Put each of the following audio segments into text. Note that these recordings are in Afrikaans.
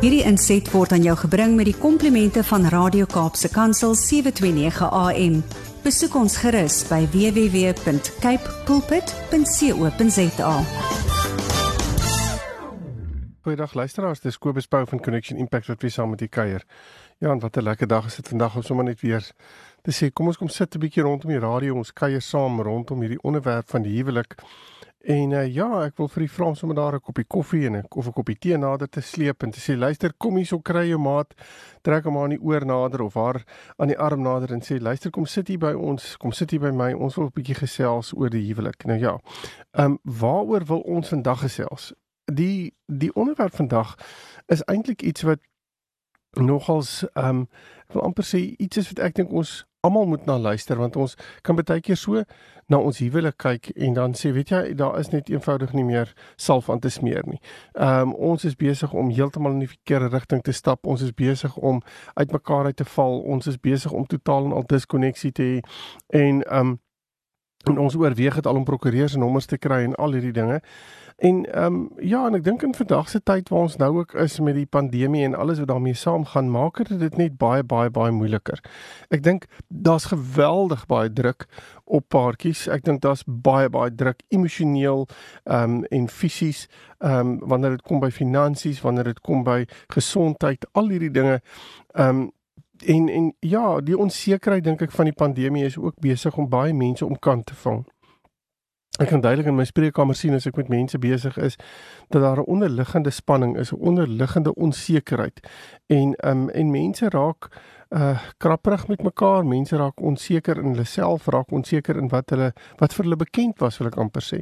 Hierdie inset word aan jou gebring met die komplimente van Radio Kaapse Kansel 729 AM. Besoek ons gerus by www.cape pulpit.co.za. Goeiedag luisteraars, dis Kobus Pau van Connection Impact wat weer saam met u kuier. Ja, en wat 'n lekker dag is dit vandag om sommer net weer te sê kom ons kom sit 'n bietjie rondom die radio, ons kuier saam rondom hierdie onderwerp van die huwelik. En uh, ja, ek wil vir die vra sommer daar 'n koppie koffie en 'n of 'n koppie tee nader te sleep en te sê luister, kom hier so kry jou maat, trek hom aan die oor nader of haar aan die arm nader en sê luister, kom sit hier by ons, kom sit hier by my, ons wil 'n bietjie gesels oor die huwelik. Nou ja. Ehm um, waaroor wil ons vandag gesels? Die die onderwerp vandag is eintlik iets wat nogals ehm um, wil amper sê iets is wat ek dink ons almal moet na luister want ons kan baie keer so na ons huwelik kyk en dan sê weet jy daar is net eenvoudig nie meer salf aan te smeer nie. Ehm um, ons is besig om heeltemal in die verkeerde rigting te stap. Ons is besig om uitmekaar uit te val. Ons is besig om totaal en al diskonneksie te hê en ehm um, en ons oorweeg dit al om prokureurs en nommers te kry en al hierdie dinge. En ehm um, ja, en ek dink in vandag se tyd waar ons nou ook is met die pandemie en alles wat daarmee saamgaan, maak dit net baie baie baie moeiliker. Ek dink daar's geweldig baie druk op paartjies. Ek dink daar's baie baie druk emosioneel ehm um, en fisies ehm um, wanneer dit kom by finansies, wanneer dit kom by gesondheid, al hierdie dinge ehm um, en en ja, die onsekerheid dink ek van die pandemie is ook besig om baie mense omkant te vang. Ek kan duidelik in my spreekkamer sien as ek met mense besig is dat daar 'n onderliggende spanning is, 'n onderliggende onsekerheid. En ehm um, en mense raak uh krapperig met mekaar. Mense raak onseker in hulle self, raak onseker in wat hulle wat vir hulle bekend was, wil ek amper sê.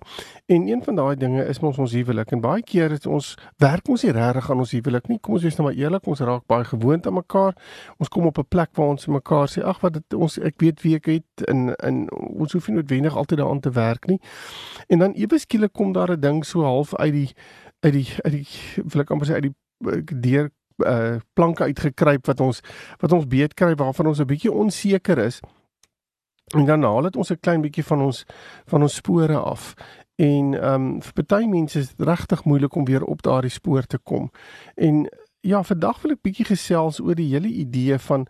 En een van daai dinge is ons ons huwelik. En baie keer is ons werk ons nie regtig aan ons huwelik nie. Kom ons wees nou maar eerlik, ons raak baie gewoond aan mekaar. Ons kom op 'n plek waar ons mekaar sê, "Ag, wat dit ons ek weet wie ek het in in ons hoef nie noodwendig altyd daaraan te werk nie." En dan ewe skielik kom daar 'n ding so half uit die uit die uit die wil ek amper sê uit die deur uh planke uitgekruip wat ons wat ons beet kry waarvan ons 'n bietjie onseker is. En dan haal dit ons 'n klein bietjie van ons van ons spore af. En ehm um, vir party mense is dit regtig moeilik om weer op daardie spoor te kom. En ja, vandag wil ek bietjie gesels oor die hele idee van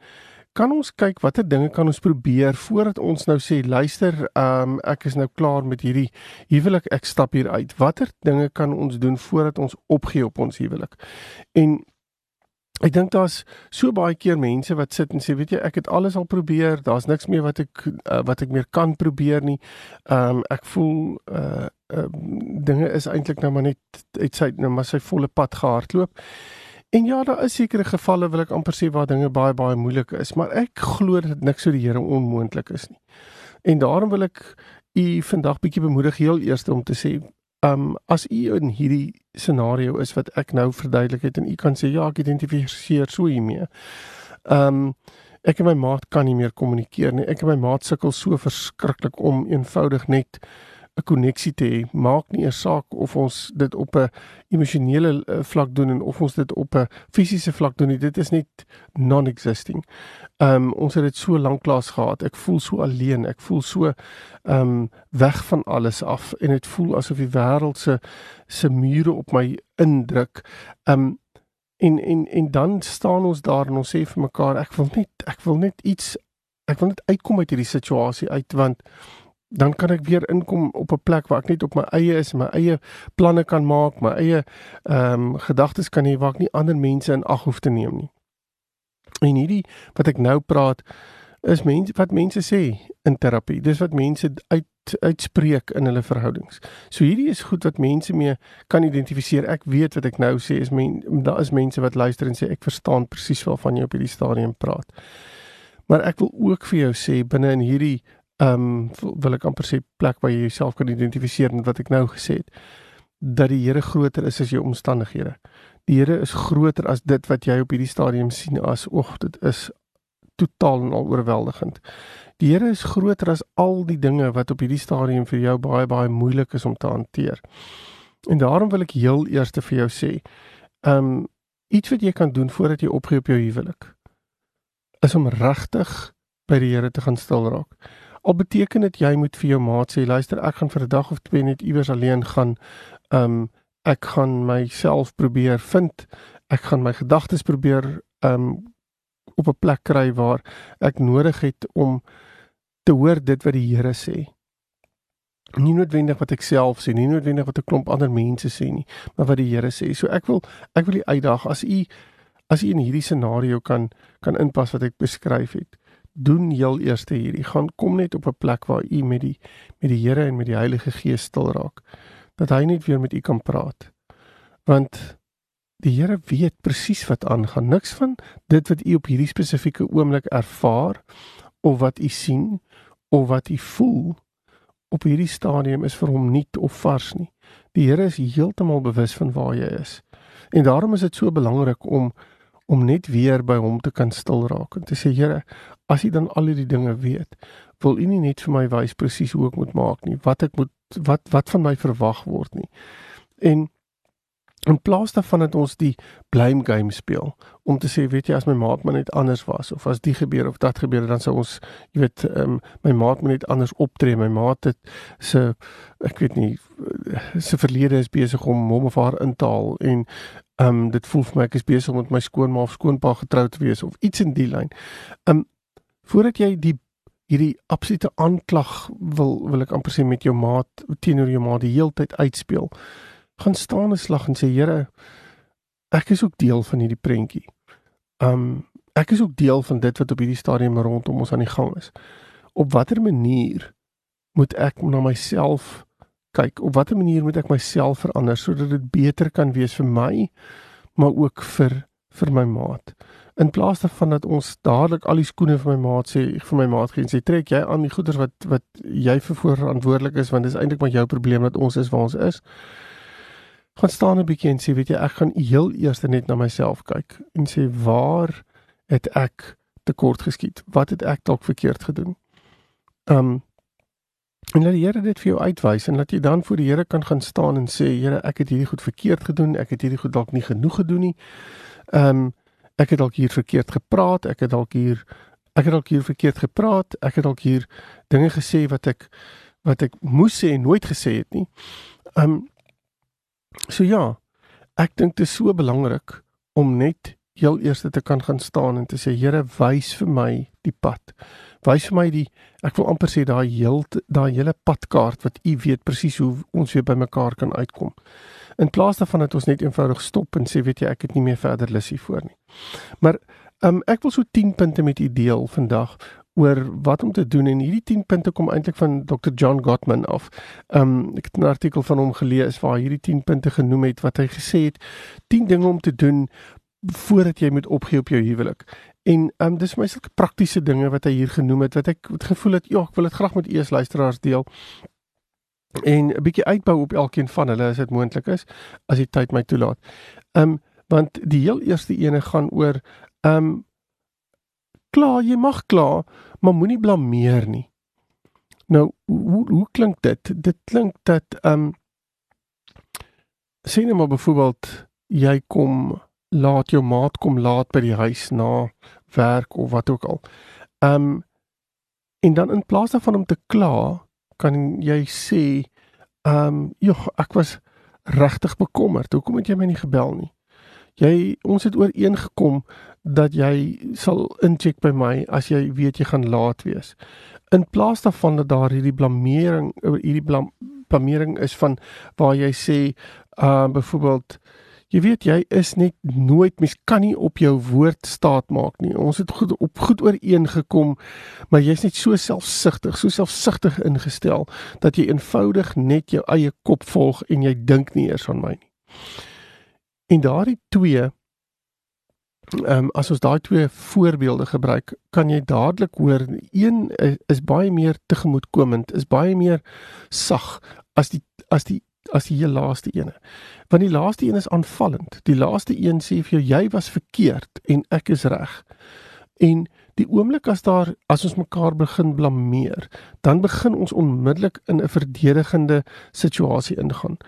kan ons kyk watter dinge kan ons probeer voordat ons nou sê luister, ehm um, ek is nou klaar met hierdie huwelik, ek stap hier uit. Watter dinge kan ons doen voordat ons opgee op ons huwelik? En Ek dink daar's so baie keer mense wat sit en sê weet jy ek het alles al probeer, daar's niks meer wat ek uh, wat ek meer kan probeer nie. Ehm um, ek voel uh, uh dinge is eintlik nou maar net uit sy nou maar sy volle pad gehardloop. En ja, daar is sekere gevalle wil ek amper sê waar dinge baie baie moeilik is, maar ek glo dat niks so die Here onmoontlik is nie. En daarom wil ek u vandag bietjie bemoedig heel eers om te sê Ehm um, as u in hierdie scenario is wat ek nou verduidelik het en u kan sê ja, ek identifiseer so hiermee. Ehm um, ek en my maat kan nie meer kommunikeer nie. Ek en my maat sukkel so verskriklik om eenvoudig net 'n koneksie te hê. Maak nie 'n saak of ons dit op 'n emosionele eh, vlak doen en of ons dit op 'n fisiese vlak doen nie. Dit is net non-existing. Ehm um, ons het dit so lank lank gehad. Ek voel so alleen. Ek voel so ehm um, weg van alles af en dit voel asof die wêreld se se mure op my indruk. Ehm um, en en en dan staan ons daar en ons sê vir mekaar ek wil net ek wil net iets ek wil net uitkom uit hierdie situasie uit want dan kan ek weer inkom op 'n plek waar ek net op my eie is, my eie planne kan maak, my eie ehm um, gedagtes kan hê waar ek nie ander mense in ag hoef te neem nie. En hierdie wat ek nou praat is mense wat mense sê in terapie. Dis wat mense uit uitspreek in hulle verhoudings. So hierdie is goed wat mense mee kan identifiseer. Ek weet wat ek nou sê is men daar is mense wat luister en sê ek verstaan presies waarvan jy op hierdie stadium praat. Maar ek wil ook vir jou sê binne in hierdie ehm um, wil ek amper sê plek waar jy jouself kan identifiseer met wat ek nou gesê het dat die Here groter is as jou omstandighede. Die Here is groter as dit wat jy op hierdie stadium sien as oog dit is totaal en al oorweldigend. Die Here is groter as al die dinge wat op hierdie stadium vir jou baie baie moeilik is om te hanteer. En daarom wil ek heel eers vir jou sê, ehm um, iets wat jy kan doen voordat jy opgee op jou huwelik is om regtig by die Here te gaan stil raak. Al beteken dit jy moet vir jou maat sê, luister, ek gaan vir 'n dag of twee net iewers alleen gaan. Um Ek gaan myself probeer vind. Ek gaan my gedagtes probeer um op 'n plek kry waar ek nodig het om te hoor dit wat die Here sê. Nie noodwendig wat ek self sê nie, noodwendig wat 'n klomp ander mense sê nie, maar wat die Here sê. So ek wil ek wil u uitdaag as u as u in hierdie scenario kan kan inpas wat ek beskryf het. Doen heel eers hierdie. Gaan kom net op 'n plek waar u met die met die Here en met die Heilige Gees stil raak. Dat hy net weer met u kan praat. Want die Here weet presies wat aangaan. Niks van dit wat u op hierdie spesifieke oomblik ervaar of wat u sien of wat u voel op hierdie stadium is vir hom nuut of vars nie. Die Here is heeltemal bewus van waar jy is. En daarom is dit so belangrik om om net weer by hom te kan stil raak en te sê Here, as U dan al hierdie dinge weet, wil U nie net vir my wys presies hoe ek moet maak nie, wat ek moet wat wat van my verwag word nie. En in plaas daarvan dat ons die blame game speel om te sê weet jy as my maat maar net anders was of as die gebeur of dat gebeur dan sou ons jy weet um, my maat moet net anders optree my maat het se ek weet nie se verlede is besig om hom of haar in te haal en um, dit voel vir my ek is besig om met my skoonma of skoonpa getroud te wees of iets in die lyn. Um voordat jy die hierdie absolute aanklag wil wil ek amper sê met jou maat teenoor jou maat die heeltyd uitspeel gaan staan en slag en sê Here ek is ook deel van hierdie prentjie. Um ek is ook deel van dit wat op hierdie stadium rondom ons aan die gang is. Op watter manier moet ek na myself kyk? Op watter manier moet ek myself verander sodat dit beter kan wees vir my maar ook vir vir my maat? In plaas daarvan dat ons dadelik al die skoene vir my maat sê vir my maat gee en sê trek jy aan die goeders wat wat jy vir verantwoordelik is want dit is eintlik maar jou probleem dat ons is waar ons is gaan staan 'n bietjie en sê weet jy ek gaan heel eers net na myself kyk en sê waar het ek tekort geskiet? Wat het ek dalk verkeerd gedoen? Um en laat die Here dit vir jou uitwys en laat jy dan voor die Here kan gaan staan en sê Here ek het hierdie goed verkeerd gedoen, ek het hierdie goed dalk nie genoeg gedoen nie. Um ek het dalk hier verkeerd gepraat, ek het dalk hier ek het dalk hier verkeerd gepraat, ek het dalk hier dinge gesê wat ek wat ek moes sê en nooit gesê het nie. Um So ja, ek dink dit is so belangrik om net heel eers te kan gaan staan en te sê Here, wys vir my die pad. Wys vir my die ek wil amper sê daai heel daai hele padkaart wat U weet presies hoe ons weer bymekaar kan uitkom. In plaas daarvan dat ons net eenvoudig stop en sê weet jy ek het nie meer verder lus hiervoor nie. Maar um, ek wil so 10 punte met u deel vandag oor wat om te doen en hierdie 10 punte kom eintlik van Dr John Gottman af. Um ek het 'n artikel van hom gelees waar hy hierdie 10 punte genoem het wat hy gesê het 10 dinge om te doen voordat jy moet opgee op jou huwelik. En um dis my sulke praktiese dinge wat hy hier genoem het wat ek het gevoel het ja, ek wil dit graag met eers luisteraars deel. En 'n bietjie uitbou op elkeen van hulle as dit moontlik is as die tyd my toelaat. Um want die heel eerste ene gaan oor um kla, jy mag kla, maar moenie blameer nie. Nou, hoe hoe klink dit? Dit klink dat ehm um, sien nou maar byvoorbeeld jy kom laat jou maat kom laat by die huis na werk of wat ook al. Ehm um, en dan in plaas daarvan om te kla, kan jy sê ehm um, joh, ek was regtig bekommerd. Hoekom het jy my nie gebel nie? Jy ons het ooreengekom dat jy sal incheck by my as jy weet jy gaan laat wees. In plaas daarvan dat daar hierdie blameering hierdie blam, blamering is van waar jy sê uh byvoorbeeld jy weet jy is net nooit mens kan nie op jou woord staat maak nie. Ons het goed op goed ooreengekom, maar jy's net so selfsugtig, so selfsugtig ingestel dat jy eenvoudig net jou eie kop volg en jy dink nie eers aan my nie. En daardie twee Ehm um, as ons daai twee voorbeelde gebruik, kan jy dadelik hoor een is, is baie meer tegemoetkomend, is baie meer sag as die as die as die heel laaste ene. Want die laaste een is aanvallend. Die laaste een sê vir jou jy was verkeerd en ek is reg. En die oomblik as daar as ons mekaar begin blameer, dan begin ons onmiddellik in 'n verdedigende situasie ingaan.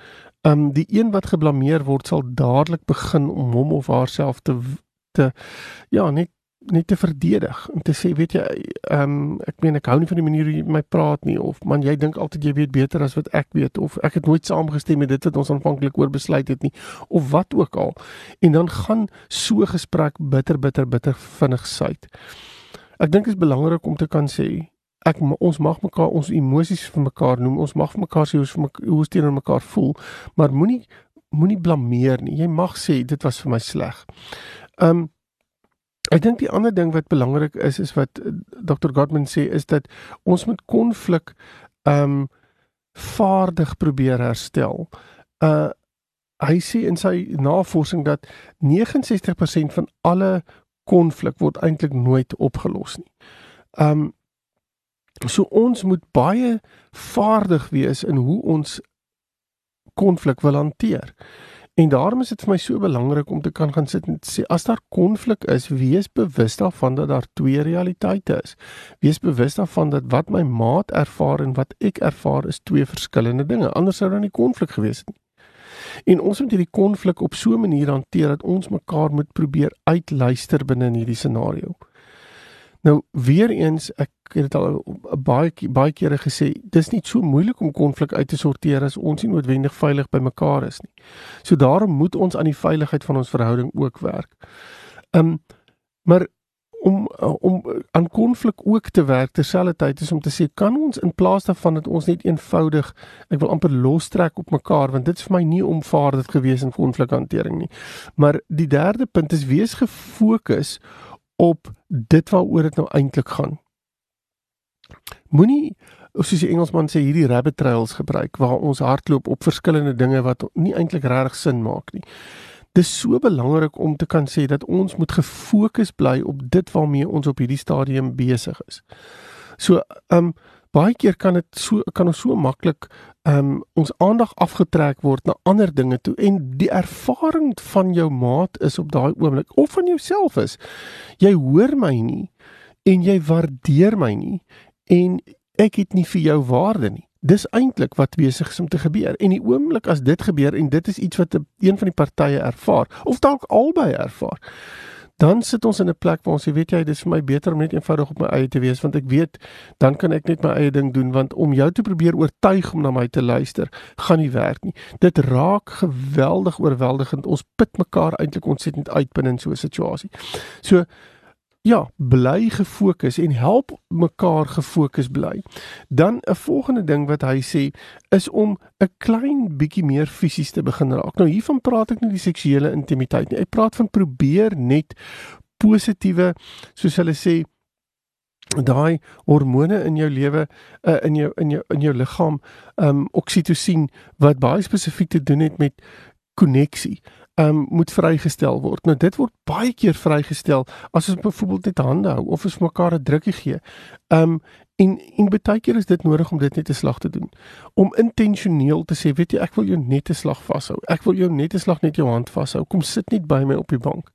Ehm um, die een wat geblameer word sal dadelik begin om hom of haarself te te ja, net net te verdedig en te sê weet jy ehm um, ek meen ek hou nie van die manier hoe jy my praat nie of man jy dink altyd jy weet beter as wat ek weet of ek het nooit saamgestem met dit wat ons aanvanklik oor besluit het nie of wat ook al en dan gaan so gesprek bitter bitter bitter vinnig suit. Ek dink dit is belangrik om te kan sê ek ons mag mekaar ons emosies vir mekaar noem ons mag vir mekaar sê hoe ons vir mekaar, hoe ons teenoor mekaar voel maar moenie moenie blameer nie jy mag sê dit was vir my sleg. Um, Ek dink die ander ding wat belangrik is is wat eh, Dr. Gottman sê is dat ons moet konflik um, vaardig probeer herstel. Uh hy sê in sy navorsing dat 69% van alle konflik word eintlik nooit opgelos nie. Um, so ons moet baie vaardig wees in hoe ons konflik wil hanteer. En daarom is dit vir my so belangrik om te kan gaan sit en sê as daar konflik is, wees bewus daarvan dat daar twee realiteite is. Wees bewus daarvan dat wat my maat ervaar en wat ek ervaar is twee verskillende dinge. Anders sou dan nie konflik gewees het nie. En ons moet hierdie konflik op so 'n manier hanteer dat ons mekaar moet probeer uitluister binne in hierdie scenario. Nou weer eens ek het dit al baie baie kere gesê, dis nie so moeilik om konflik uit te sorteer as ons nie noodwendig veilig by mekaar is nie. So daarom moet ons aan die veiligheid van ons verhouding ook werk. Um maar om om aan konflik ook te werk terselfdertyd is om te sê kan ons in plaas daarvan dat ons net eenvoudig ek wil amper lostrek op mekaar want dit is vir my nie omvaardig gewees in konflikhantering nie. Maar die derde punt is wees gefokus op dit waaroor dit nou eintlik gaan. Moenie soos die Engelsman sê hierdie rabbit trails gebruik waar ons hardloop op verskillende dinge wat nie eintlik regtig sin maak nie. Dis so belangrik om te kan sê dat ons moet gefokus bly op dit waarmee ons op hierdie stadium besig is. So, ehm um, baie keer kan dit so kan ons so maklik ehm um, ons aandag afgetrek word na ander dinge toe en die ervaring van jou maat is op daai oomblik of van jouself is jy hoor my nie en jy waardeer my nie en ek het nie vir jou waarde nie. Dis eintlik wat besig is om te gebeur en die oomblik as dit gebeur en dit is iets wat een van die partye ervaar of dalk albei ervaar dan sit ons in 'n plek waar ons sê weet jy dis vir my beter om net eenvoudig op my eie te wees want ek weet dan kan ek net my eie ding doen want om jou te probeer oortuig om na my te luister gaan nie werk nie. Dit raak geweldig oorweldigend. Ons put mekaar eintlik ontsettend uit binne in so 'n situasie. So ja, bly gefokus en help mekaar gefokus bly. Dan 'n volgende ding wat hy sê is om 'n klein bietjie meer fisies te begin raak. Nou hiervan praat ek nie die seksuele intimiteit nie. Ek praat van probeer net positiewe soos hulle sê daai hormone in jou lewe uh, in jou in jou in jou liggaam um oksitosien wat baie spesifiek te doen het met koneksie um, moet vrygestel word. Nou dit word baie keer vrygestel as ons byvoorbeeld net hande hou of ons mekaar 'n drukkie gee. Um en en baie keer is dit nodig om dit net 'n slag te doen. Om intentioneel te sê, weet jy, ek wil jou net 'n slag vashou. Ek wil jou net 'n slag net jou hand vashou. Kom sit net by my op die bank.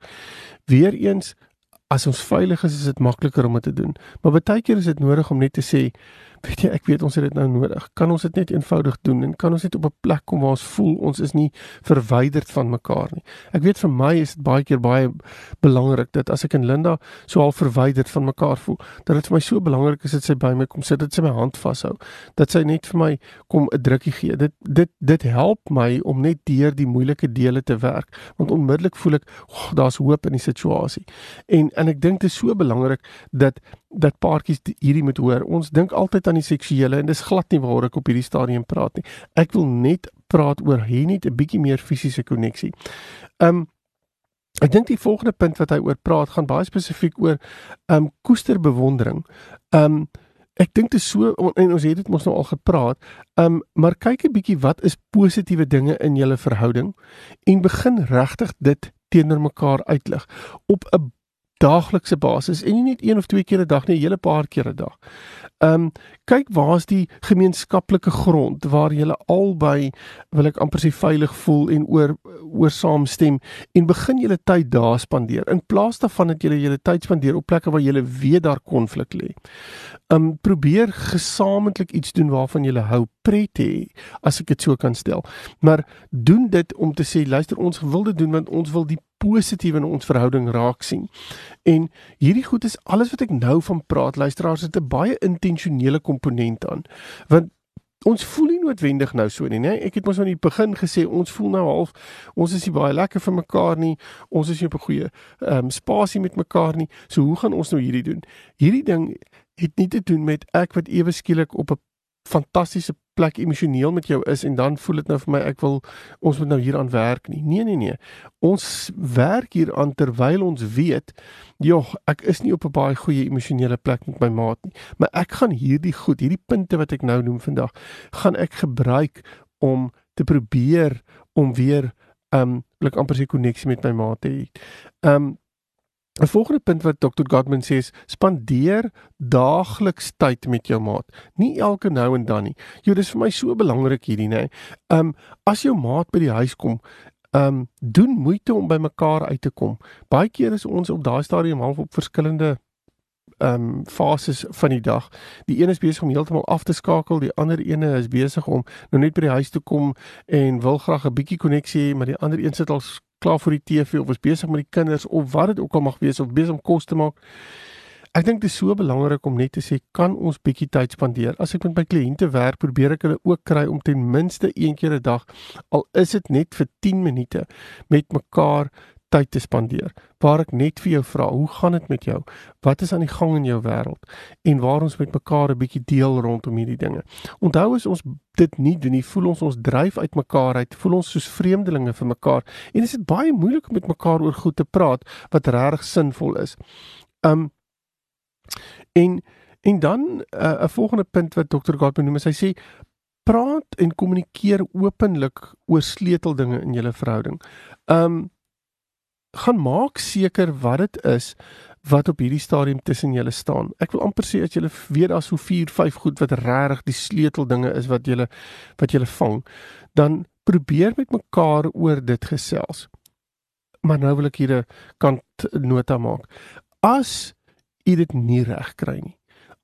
Weereens as ons veilig is, is dit makliker om dit te doen. Maar baie keer is dit nodig om net te sê, weet jy, ek weet ons het dit nou nodig. Kan ons dit net eenvoudig doen en kan ons net op 'n plek kom waar ons voel ons is nie verwyderd van mekaar nie. Ek weet vir my is dit baie keer baie belangrik dat as ek en Linda so al verwyderd van mekaar voel, dat dit vir my so belangrik is dat sy by my kom sit, dat sy my hand vashou, dat sy net vir my kom 'n drukkie gee. Dit dit dit help my om net deur die moeilike dele te werk, want onmiddellik voel ek, oh, daar's hoop in die situasie. En en ek dink dit is so belangrik dat dat paartjies hierdie moet hoor. Ons dink altyd aan die seksuele en dis glad nie waaroor ek op hierdie stadium praat nie. Ek wil net praat oor hier net 'n bietjie meer fisiese koneksie. Um ek dink die volgende punt wat hy oor praat gaan baie spesifiek oor um koester bewondering. Um ek dink dit is so en ons het dit mos nou al gepraat. Um maar kyk 'n bietjie wat is positiewe dinge in julle verhouding en begin regtig dit teenoor mekaar uitlig op 'n daaglikse basis en nie net een of twee keer 'n dag nie, 'n hele paar keer 'n dag. Ehm um, kyk waar's die gemeenskaplike grond waar jy albei wil ek amper sê veilig voel en oor oor saamstem en begin julle tyd daar spandeer in plaas daarvan dat julle julle tyd spandeer op plekke waar julle weet daar konflik lê. Ehm um, probeer gesamentlik iets doen waarvan julle hou pret hê as ek dit so kan stel. Maar doen dit om te sê luister ons wil dit doen want ons wil die positief in ons verhouding raak sien. En hierdie goed is alles wat ek nou van praat, luisteraars, het 'n baie intentionele komponent aan. Want ons voel nie noodwendig nou so nie, nê? Ek het mos aan die begin gesê ons voel nou half ons is nie baie lekker vir mekaar nie. Ons is nie op 'n goeie ehm um, spasie met mekaar nie. So hoe gaan ons nou hierdie doen? Hierdie ding het nie te doen met ek wat ewe skielik op 'n fantastiese plek emosioneel met jou is en dan voel dit nou vir my ek wil ons moet nou hier aan werk nie. Nee nee nee. Ons werk hier aan terwyl ons weet joh, ek is nie op 'n baie goeie emosionele plek met my maat nie, maar ek gaan hierdie goed, hierdie punte wat ek nou noem vandag, gaan ek gebruik om te probeer om weer um blik amper se koneksie met my maat te hê. Um 'n Volgende punt wat Dr. Godman sê is spandeer daagliks tyd met jou maat. Nie elke nou en dan nie. Jo, dis vir my so belangrik hierdie, nê. Um as jou maat by die huis kom, um doen moeite om by mekaar uit te kom. Baie keer is ons op daai stadium half op verskillende um fases van die dag. Die een is besig om heeltemal af te skakel, die ander ene is besig om nou net by die huis te kom en wil graag 'n bietjie koneksie hê, maar die ander een sit al klaar vir die TV of is besig met die kinders of wat dit ook al mag wees of besig om kos te maak. Ek dink dit is so belangrik om net te sê kan ons bietjie tyd spandeer. As ek met my kliënte werk, probeer ek hulle ook kry om ten minste een keer 'n dag al is dit net vir 10 minute met mekaar tyd te spandeer waar ek net vir jou vra, hoe gaan dit met jou? Wat is aan die gang in jou wêreld? En waar ons met mekaar 'n bietjie deel rondom hierdie dinge. Onthou as ons dit nie doen nie, voel ons ons dryf uit mekaar uit, voel ons soos vreemdelinge vir mekaar en is dit baie moeilik om met mekaar oor goed te praat wat regtig sinvol is. Um en en dan 'n uh, volgende punt wat Dr. Gart benoem, hy sê praat en kommunikeer openlik oor sleuteldinge in julle verhouding. Um gaan maak seker wat dit is wat op hierdie stadium tussen julle staan. Ek wil amper sê as julle weet daar's so 4, 5 goed wat regtig die sleuteldinge is wat julle wat julle vang, dan probeer met mekaar oor dit gesels. Maar nou wil ek hier 'n kant nota maak. As u dit nie reg kry nie,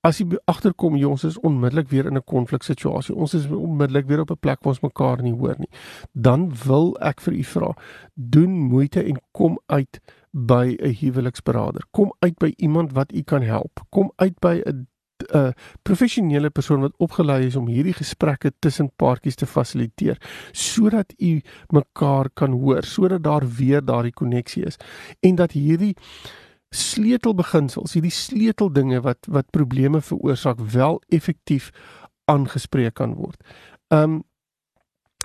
as jy agterkom jy ons is onmiddellik weer in 'n konfliksituasie. Ons is onmiddellik weer op 'n plek waar ons mekaar nie hoor nie. Dan wil ek vir u vra, doen moeite en kom uit by 'n huweliksberader. Kom uit by iemand wat u kan help. Kom uit by 'n 'n professionele persoon wat opgelei is om hierdie gesprekke tussen paartjies te fasiliteer sodat u mekaar kan hoor, sodat daar weer daardie koneksie is en dat hierdie sleutelbeginsels, hierdie sleuteldinge wat wat probleme veroorsaak wel effektief aangespreek kan word. Um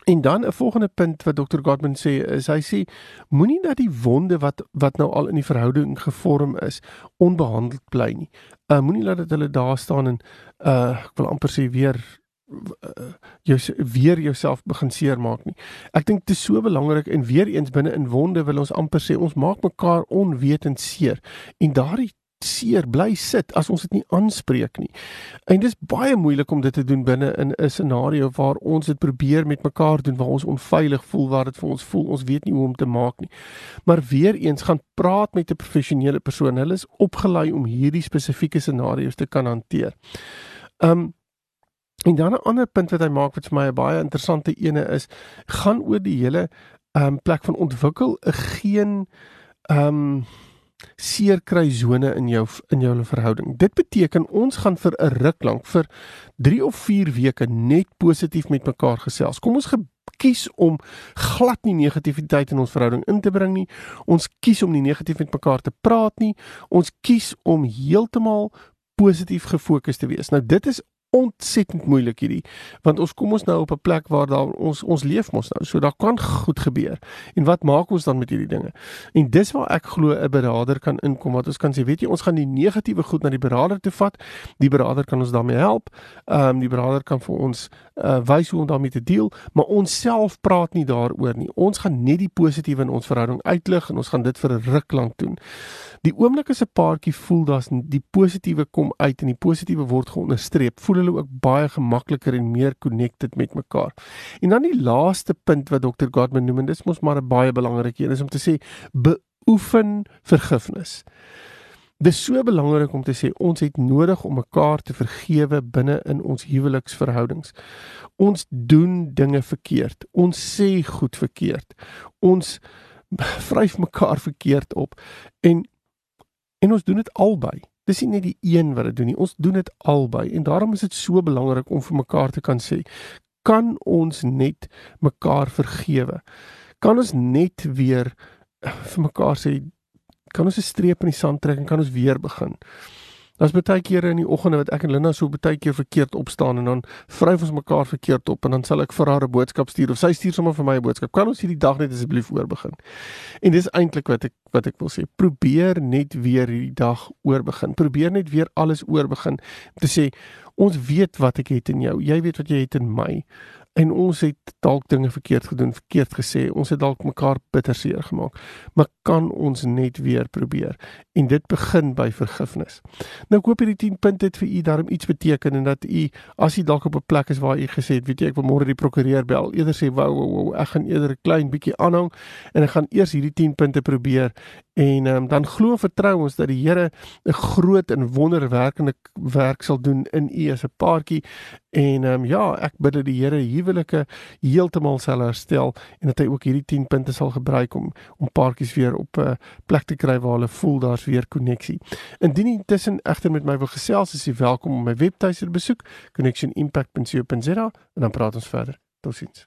en dan 'n volgende punt wat Dr. Gottman sê is hy sê moenie dat die wonde wat wat nou al in die verhouding gevorm is onbehandeld bly nie. Uh moenie laat dit hulle daar staan en uh ek wil amper sê weer jou weer jouself begin seermaak nie. Ek dink dit is so belangrik en weer eens binne in wonde wil ons amper sê ons maak mekaar onwetend seer en daardie seer bly sit as ons dit nie aanspreek nie. En dis baie moeilik om dit te doen binne in 'n scenario waar ons dit probeer met mekaar doen waar ons onveilig voel waar dit vir ons voel ons weet nie hoe om te maak nie. Maar weer eens gaan praat met 'n professionele persoon. Hulle is opgelei om hierdie spesifieke scenario's te kan hanteer. Um En dan 'n ander punt wat hy maak wat vir my 'n baie interessante ene is, gaan oor die hele ehm um, plek van ontwikkel 'n geen ehm um, seerkry sone in jou in jou verhouding. Dit beteken ons gaan vir 'n ruk lank vir 3 of 4 weke net positief met mekaar gesels. Kom ons kies om glad nie negativiteit in ons verhouding in te bring nie. Ons kies om nie negatief met mekaar te praat nie. Ons kies om heeltemal positief gefokus te wees. Nou dit is ontsettend moeilik hierdie want ons kom ons nou op 'n plek waar daar ons ons leef mos nou so daar kan goed gebeur. En wat maak ons dan met hierdie dinge? En dis waar ek glo 'n beraader kan inkom wat ons kan sê weet jy ons gaan die negatiewe goed na die beraader toe vat. Die beraader kan ons daarmee help. Ehm um, die beraader kan vir ons uh, wys hoe om daarmee te deel maar ons self praat nie daaroor nie ons gaan net die positiewe in ons verhouding uitlig en ons gaan dit vir 'n ruk lank doen die oomblik as 'n paartjie voel daar's die positiewe kom uit en die positiewe word geonderstreep voel hulle ook baie gemakliker en meer connected met mekaar. En dan die laaste punt wat Dr. Gottman noem en dis mos maar 'n baie belangrike een is om te sê beoefen vergifnis. Dis so belangrik om te sê ons het nodig om mekaar te vergewe binne in ons huweliksverhoudings. Ons doen dinge verkeerd. Ons sê goed verkeerd. Ons vryf mekaar verkeerd op en en ons doen dit albei. Dis nie net die een wat dit doen nie, ons doen dit albei en daarom is dit so belangrik om vir mekaar te kan sê kan ons net mekaar vergewe. Kan ons net weer vir mekaar sê kan ons 'n streep in die sand trek en kan ons weer begin. Daar's baie kere in die oggende wat ek en Linda so baie keer verkeerd opstaan en dan vryf ons mekaar verkeerd op en dan sal ek vir haar 'n boodskap stuur of sy stuur sommer vir my 'n boodskap. Kan ons hierdie dag net asseblief oorbegin? En dis eintlik wat ek wat ek wil sê. Probeer net weer hierdie dag oorbegin. Probeer net weer alles oorbegin om te sê ons weet wat ek het in jou. Jy weet wat jy het in my en ons het dalk dinge verkeerd gedoen, verkeerd gesê. Ons het dalk mekaar bitter seer gemaak. Maar kan ons net weer probeer? En dit begin by vergifnis. Nou ek hoop hierdie 10 punte het vir u daarom iets beteken en dat u as u dalk op 'n plek is waar u gesê het, weet jy, ek wil môre die prokureur bel, eerder sê wou wou wou, ek gaan eerder 'n klein bietjie aanhang en ek gaan eers hierdie 10 punte probeer en um, dan glo en vertrou ons dat die Here 'n groot en wonderwerkende werk sal doen in u as 'n paartjie en um, ja, ek bid dat die Here huwelike heeltemal sal herstel en dat hy ook hierdie 10 punte sal gebruik om om paartjies weer op 'n uh, plek te kry waar hulle voel daar's weer koneksie. Indien intussen egter met my wil gesels, is jy welkom om my webtuiste te besoek, connectionimpact.co.za en dan praat ons verder. Totsiens.